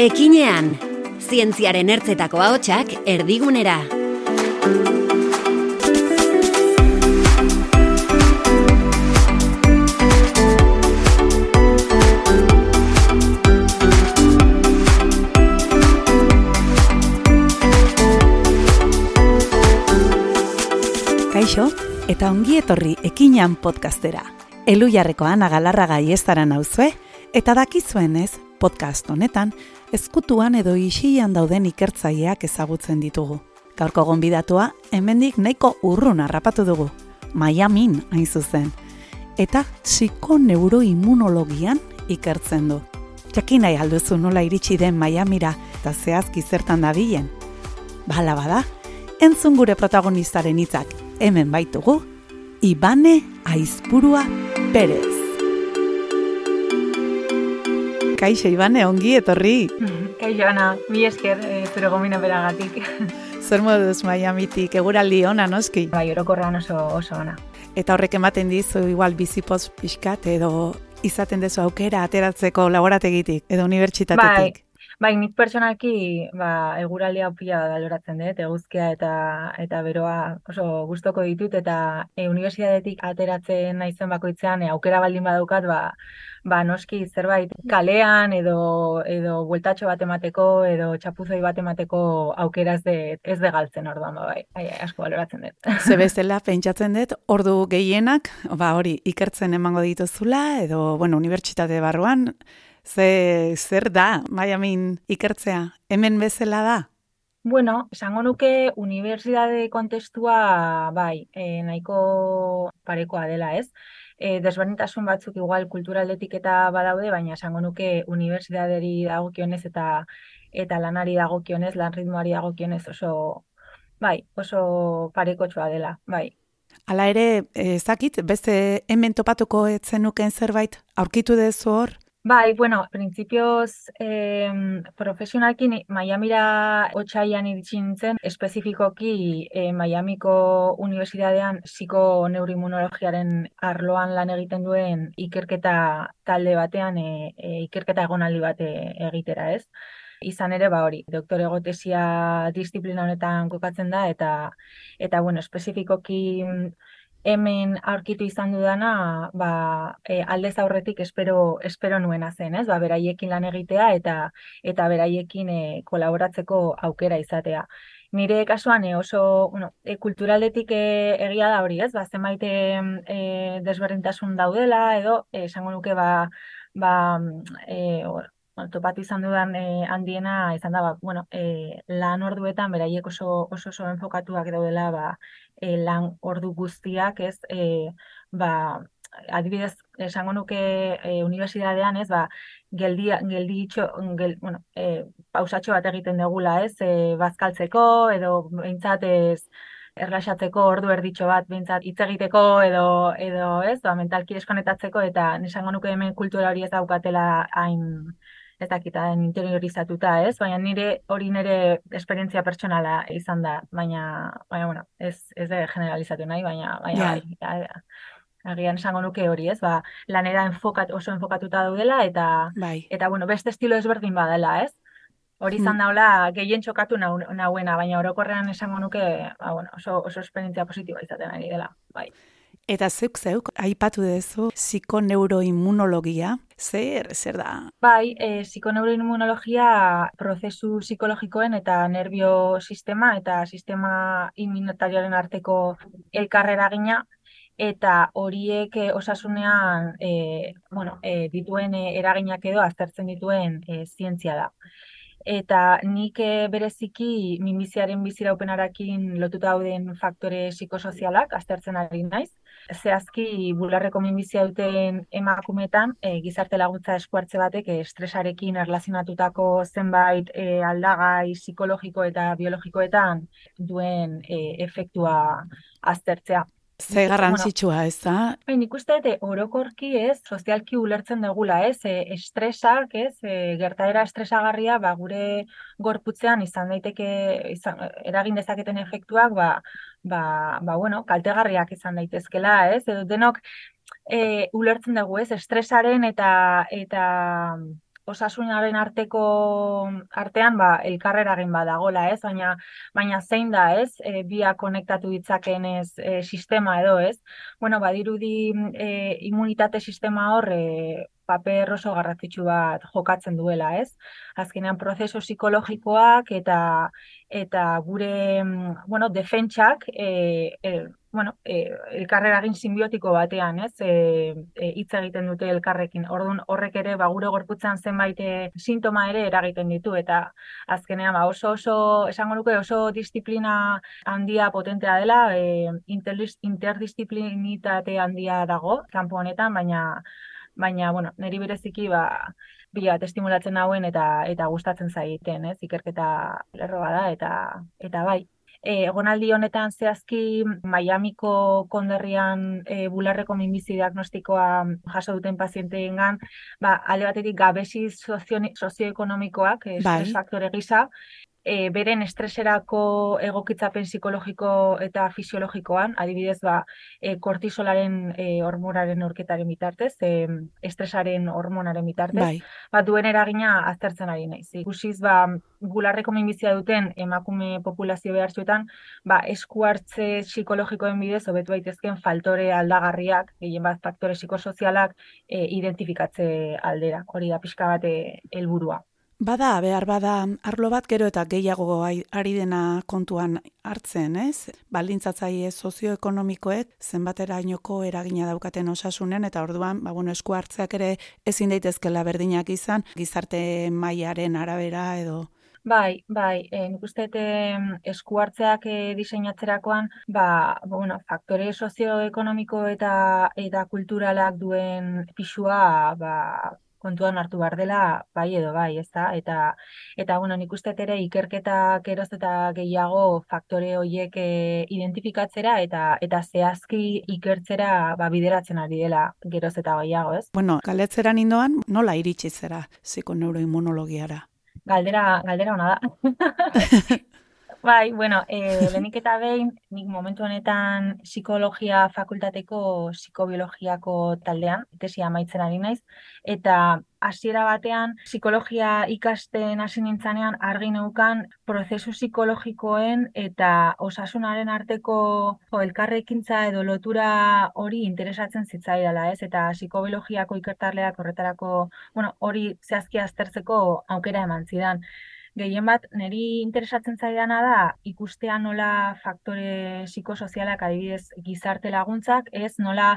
Ekinean, zientziaren ertzetako ahotsak erdigunera. Kaixo, eta ongi etorri ekinean podcastera. Elu jarreko ana galarra gai ez dara nauzue, eta dakizuenez, podcast honetan, ezkutuan edo isian dauden ikertzaileak ezagutzen ditugu. Gaurko gonbidatua, hemendik nahiko urrun harrapatu dugu. Miamin hain zuzen. Eta psikoneuroimmunologian ikertzen du. Jakin nahi alduzu nola iritsi den Miamira eta zehazki zertan dabilen. Bala bada, entzun gure protagonistaren hitzak hemen baitugu, Ibane Aizpurua Perez. Kaixo, Ibane, ongi etorri. Kaixo, Ana, mi esker e, zure gomina beragatik. Zer moduz Miamitik, eguraldi ona noski. Bai, orokorrean oso, oso ona. Eta horrek ematen dizu igual bizipoz pixkat edo izaten dezu aukera ateratzeko laborategitik edo unibertsitatetik. Bai, Bai, nik personalki ba, eguraldia pila baloratzen dut, eguzkia eta eta beroa oso gustoko ditut eta e, unibertsitatetik ateratzen naizen bakoitzean e, aukera baldin badaukat, ba, ba noski zerbait kalean edo edo bueltatxo bat emateko edo txapuzoi bat emateko aukera ez de ez de galtzen orduan ba, bai, bai, asko baloratzen dut. Ze bezala pentsatzen dut ordu gehienak, ba hori ikertzen emango dituzula edo bueno, unibertsitate barruan Ze, zer da, Miami ikertzea, hemen bezala da? Bueno, esango nuke unibertsitate kontestua bai, e, nahiko parekoa dela, ez? E, desberdintasun batzuk igual kulturaldetik eta badaude, baina esango nuke unibertsitateri dagokionez eta eta lanari dagokionez, lan ritmoari dagokionez oso bai, oso parekotsua dela, bai. Hala ere, ezakit, beste hemen topatuko etzenuken zerbait aurkitu dezu hor? Bai, bueno, prinsipioz eh, profesionalki Miamira otxaian iritsi nintzen, espezifikoki eh, Miamiko Unibertsitatean ziko neuroimmunologiaren arloan lan egiten duen ikerketa talde batean eh, eh, ikerketa egonaldi bat eh, egitera, ez? Izan ere, ba hori, doktore egotesia disiplina honetan kokatzen da, eta, eta bueno, espezifikoki hemen aurkitu izan dudana, ba, e, aldez aurretik espero, espero nuena zen, ez? Ba, beraiekin lan egitea eta eta beraiekin e, kolaboratzeko aukera izatea. Nire kasuan e, oso, bueno, e, kulturaldetik e, egia da hori, ez? Ba, zenbait e, desberdintasun daudela edo esango nuke ba, ba e, topatu izan dudan e, handiena izan da, ba, bueno, e, lan orduetan beraiek oso oso oso enfokatuak daudela, ba, e, lan ordu guztiak, ez, e, ba, adibidez, esango nuke e, unibertsitatean, ez, ba, geldi, geldi itxo, gel, bueno, e, pausatxo bat egiten degula, ez, e, bazkaltzeko, edo behintzat ez, erlaxatzeko ordu erditxo bat behintzat hitz egiteko edo edo ez, ba mentalki deskonetatzeko eta nesango nuke hemen kultura hori ez daukatela hain ez dakitaen interiorizatuta, ez? Baina nire hori nire esperientzia pertsonala izan da, baina, baina bueno, ez, ez de generalizatu nahi, baina, baina, bai, agian esango nuke hori, ez? Ba, lanera enfokat, oso enfokatuta daudela, eta, bai. eta bueno, beste estilo ezberdin badela, ez? Hori izan hmm. daula gehien txokatu nahuena, baina orokorrean esango nuke, ba, bueno, oso, oso esperientzia positiboa izaten ari dela, bai. Eta zeuk zeuk, aipatu dezu, psikoneuroimmunologia, zer, zer da? Bai, e, psikoneuroimmunologia prozesu psikologikoen eta nervio sistema eta sistema immunotarioaren arteko elkarrera gina, eta horiek e, osasunean e, bueno, e, dituen eraginak edo aztertzen dituen e, zientzia da eta nik bereziki minbiziaren biziraupenarakin lotuta dauden faktore psikosozialak aztertzen ari naiz. Zehazki bularreko minbizia duten emakumetan e, gizarte laguntza eskuartze batek e, estresarekin erlazionatutako zenbait e, aldagai psikologiko eta biologikoetan duen e, efektua aztertzea. Ze garrantzitsua ez da? Bai, nik uste dute orokorki ez, sozialki ulertzen dugula ez, e, estresak ez, e, gertaera estresagarria ba, gure gorputzean izan daiteke, izan, eragin dezaketen efektuak, ba, ba, ba, bueno, kaltegarriak izan daitezkela ez, edo denok e, ulertzen dugu ez, estresaren eta eta osasunaren arteko artean ba elkarreragin badagola, ez? Baina baina zein da, ez? E, bia konektatu ditzakeen ez e, sistema edo, ez? Bueno, badirudi e, immunitate sistema hor e, paper oso garrantzitsu bat jokatzen duela, ez? Azkenean prozesu psikologikoak eta eta gure bueno, defentsak eh e, bueno, eh elkarreragin simbiotiko batean, ez? Eh e, hitz egiten dute elkarrekin. Ordun horrek ere ba gure gorputzean zenbait e, sintoma ere eragiten ditu eta azkenean ba oso oso esango nuke oso disiplina handia potentea dela, eh interdisciplinitate handia dago kanpo honetan, baina baina bueno, neri bereziki ba bila testimulatzen hauen eta eta gustatzen zaiten, ez? Ikerketa lerro bada eta eta bai. E, egonaldi honetan zehazki Miamiko konderrian e, bularreko minbizi diagnostikoa jaso duten pazienteengan, ba alde batetik gabesi sozioekonomikoak, e, bai. faktore gisa, e, beren estreserako egokitzapen psikologiko eta fisiologikoan, adibidez ba, e, kortisolaren e, hormonaren orketaren bitartez, e, estresaren hormonaren bitartez, bai. ba, duen eragina aztertzen ari naiz. Ikusiz, ba, gularreko minbizia duten emakume populazio behartzuetan, ba, esku hartze psikologikoen bidez, hobetu daitezken faltore aldagarriak, gehien bat faktore psikosozialak e, identifikatze aldera. Hori da pixka bat helburua. Bada, behar bada, arlo bat gero eta gehiago ari dena kontuan hartzen, ez? Baldintzatzaile sozioekonomikoek zenbatera inoko eragina daukaten osasunen, eta orduan, ba, bueno, esku hartzeak ere ezin daitezkela berdinak izan, gizarte mailaren arabera edo... Bai, bai, e, nik uste esku hartzeak e, diseinatzerakoan, ba, bueno, faktore sozioekonomiko eta eta kulturalak duen pisua, ba, kontuan hartu behar dela bai edo bai, ez da? Eta, eta bueno, nik uste ere ikerketak eroz eta gehiago faktore horiek e, identifikatzera eta eta zehazki ikertzera ba, bideratzen ari dela geroz eta gehiago, ez? Bueno, galetzeran indoan, nola iritsi zera psikoneuroimmunologiara? Galdera, galdera ona da. Bai, bueno, eh, lehenik eta behin, nik momentu honetan psikologia fakultateko psikobiologiako taldean, tesia amaitzen ari naiz, eta hasiera batean psikologia ikasten hasi nintzanean argi neukan prozesu psikologikoen eta osasunaren arteko jo, elkarrekintza edo lotura hori interesatzen zitzaidala, ez? Eta psikobiologiako ikertarleak horretarako, bueno, hori zehazki aztertzeko aukera eman zidan gehien bat, niri interesatzen zaidana da, ikustea nola faktore psikosozialak adibidez gizarte laguntzak, ez nola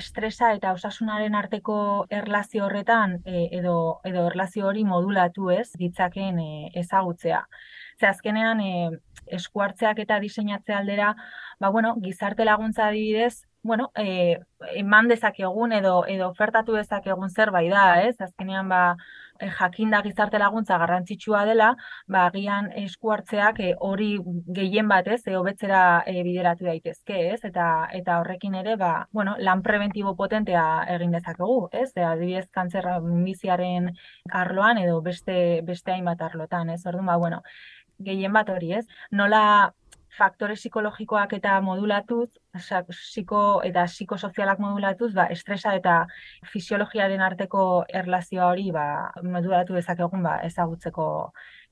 estresa eta osasunaren arteko erlazio horretan e, edo, edo erlazio hori modulatu ez, ditzaken e, ezagutzea. Ze azkenean, e, eskuartzeak eta diseinatze aldera, ba, bueno, gizarte laguntza adibidez, bueno, e, eman dezakegun edo edo ofertatu dezakegun zerbait da, ez? Azkenean ba e, jakinda gizarte laguntza garrantzitsua dela, ba agian esku hartzeak e, hori gehien bat, ez? E, hobetzera e, bideratu daitezke, ez? Eta eta horrekin ere ba, bueno, lan preventibo potentea egin dezakegu, ez? E, adibidez kantzer biziaren arloan edo beste beste hainbat arlotan, ez? Orduan ba, bueno, gehien bat hori, ez? Nola faktore psikologikoak eta modulatuz, psiko eta psikosozialak modulatuz, ba, estresa eta fisiologiaren arteko erlazioa hori ba, modulatu dezakegun ba, ezagutzeko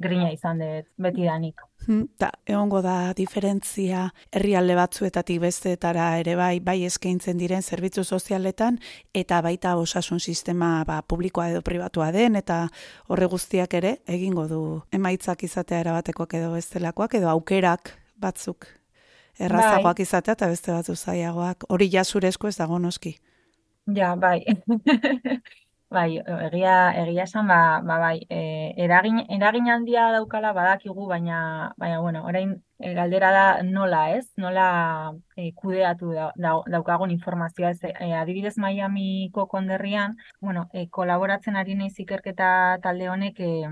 grina izan dut beti danik. Hmm, ta, egongo da diferentzia herrialde batzuetatik besteetara ere bai bai eskaintzen diren zerbitzu sozialetan eta baita osasun sistema ba, publikoa edo pribatua den eta horre guztiak ere egingo du emaitzak izatea erabatekoak edo bestelakoak edo aukerak batzuk errazagoak bai. izatea eta beste batzu zaiagoak. Hori ja zurezko ez dago noski. Ja, bai. bai, egia, egia esan, ba, ba bai, e, eragin, eragin handia daukala badakigu, baina, baina bueno, orain e, galdera da nola, ez? Nola e, kudeatu da, daukagun informazioa, ez? E, adibidez Miamiko konderrian, bueno, e, kolaboratzen ari naiz ikerketa talde honek, e,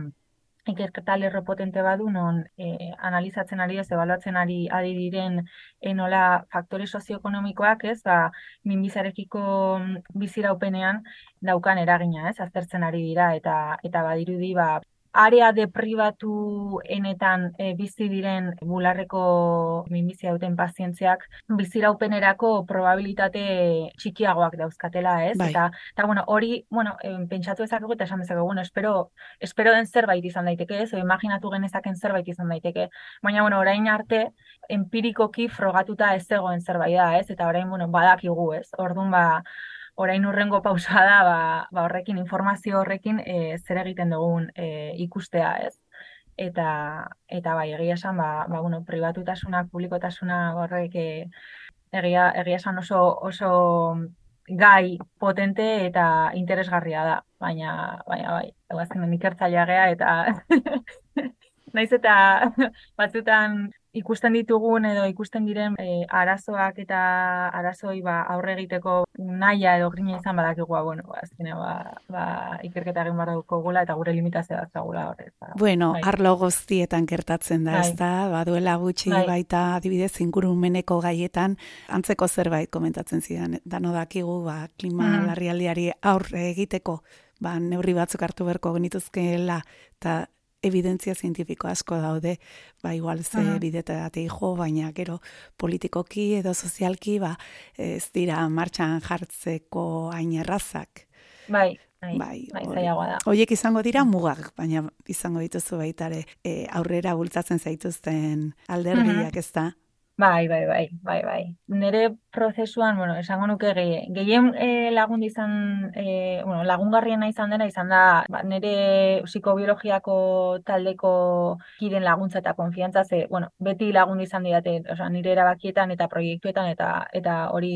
ikerketa lerro potente badu non e, analizatzen ari ez, ebaluatzen ari adi diren enola faktore sozioekonomikoak ez, ba, minbizarekiko biziraupenean daukan eragina ez, aztertzen ari dira eta eta badirudi ba, area de pribatu enetan e, bizi diren bularreko minbizia duten pazientziak biziraupenerako probabilitate txikiagoak dauzkatela, ez? Bai. Eta, eta bueno, hori, bueno, e, pentsatu ezakegu eta esan dezakegu, bueno, espero, espero den zerbait izan daiteke, ez? O, imaginatu genezaken zerbait izan daiteke. Baina, bueno, orain arte, empirikoki frogatuta ez zegoen zerbait da, ez? Eta orain, bueno, badakigu, ez? Orduan, ba, orain urrengo pausa da, ba, ba horrekin, informazio horrekin, e, zer egiten dugun e, ikustea, ez? Eta, eta bai, egia esan, ba, ba, bueno, pribatutasunak, publikotasuna horrek e, egia, egia esan oso, oso gai potente eta interesgarria da, baina, baina bai, eguazken ikertzailea gea eta naiz eta batzutan ikusten ditugun edo ikusten diren e, arazoak eta arazoi ba, aurre egiteko naia edo grina izan badakigu, ba, bueno, ba, azkene, ba, ba, ikerketa egin barra gula eta gure limitazioa da zagula horrez. Ba. Bueno, bai. arlo guztietan gertatzen da, Bai. ez da, baduela gutxi Bai. baita adibidez ingurumeneko gaietan antzeko zerbait komentatzen zidan, dano dakigu, ba, klima Mhm. larrialdiari aurre egiteko, ba, neurri batzuk hartu beharko genituzkeela, eta evidentzia zientifiko asko daude, ba, igual ze bidetatik jo, baina gero politikoki edo sozialki, ba, ez dira martxan jartzeko hain errazak. Bai, bai, Bai, bai, zailagoa da. Hoiek izango dira mugak, baina izango dituzu baita ere e, aurrera bultzatzen zaituzten alderdiak, ez da? Bai, bai, bai, bai, bai. Nere prozesuan, bueno, esango nuke ge- gehien e, lagundu izan, e, bueno, lagungarriena izan dena izan da, ba, nere psikobiologiako taldeko kiden laguntza eta konfiantza ze, bueno, beti lagundu izan didate, osea, nire erabakietan eta proiektuetan eta eta hori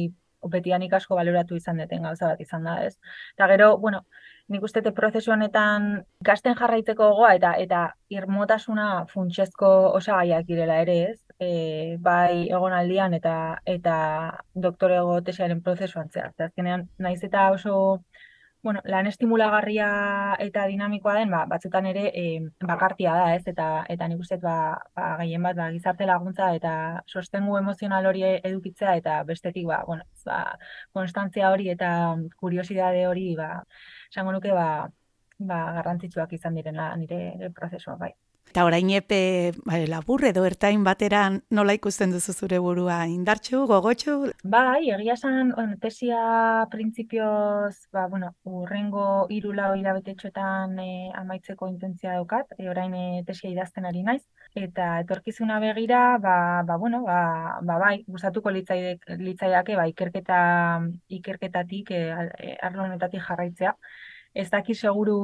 beti nik asko baloratu izan deten gauza bat izan da, ez? Eta gero, bueno, nik uste dut prozesu honetan gasten jarraitzeko gogoa eta eta irmotasuna funtsezko osagaiak direla ere, ez? E, bai egonaldian eta eta doktorego tesiaren prozesuan zehar. Ze azkenean naiz eta oso bueno, lan estimulagarria eta dinamikoa den, ba, batzutan ere e, bakartia da, ez? Eta eta nik ba, ba gehien bat ba, gizarte laguntza eta sostengu emozional hori edukitzea eta bestetik ba, bueno, ba, konstantzia hori eta kuriosidade hori ba, esango nuke ba, ba, garrantzitsuak izan direna nire prozesua, bai. Eta orain epe bai, labur edo ertain bateran nola ikusten duzu zure burua indartxu, gogotxu? Bai, egia esan, tesia printzipioz, ba, bueno, urrengo hiru lau hilabetetxoetan e, amaitzeko intentzia daukat, e, orain e, tesia idazten ari naiz, eta etorkizuna begira, ba, ba bueno, ba, ba bai, gustatuko litzaidek, litzaidake, ba, ikerketa, ikerketatik, e, arlo honetatik jarraitzea. Ez daki seguru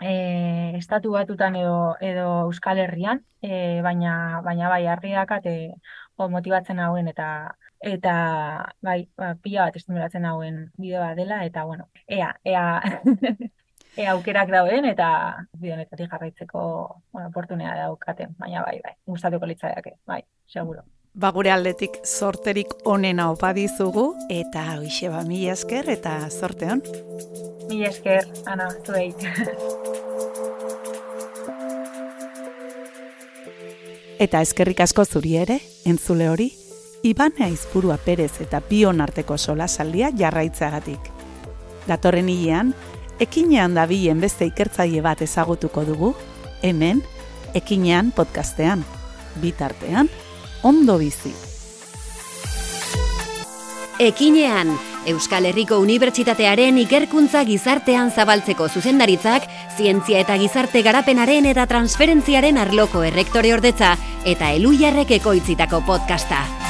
e, estatu batutan edo, edo Euskal Herrian, e, baina, baina bai, argi dakat, e, jo, motibatzen hauen eta eta bai, ba, pila bat estimulatzen hauen bideo bat dela eta bueno, ea, ea ea aukerak dauden eta bide honetatik jarraitzeko, bueno, oportunea daukaten, baina bai, bai, gustatuko litzaiake, bai, seguro. Ba gure aldetik sorterik onena opa dizugu eta hoixe ba mila esker eta sorte on. Mila esker, Ana, zuei. Eta eskerrik asko zuri ere, entzule hori, Ibane Aizpurua Perez eta Pion arteko solasaldia jarraitzeagatik. Datorren hilean, ekinean dabilen beste ikertzaile bat ezagutuko dugu, hemen, ekinean podcastean, bitartean, ondo bizi. Ekinean, Euskal Herriko Unibertsitatearen ikerkuntza gizartean zabaltzeko zuzendaritzak, zientzia eta gizarte garapenaren eta transferentziaren arloko errektore ordetza eta elujarrek ekoitzitako podcasta.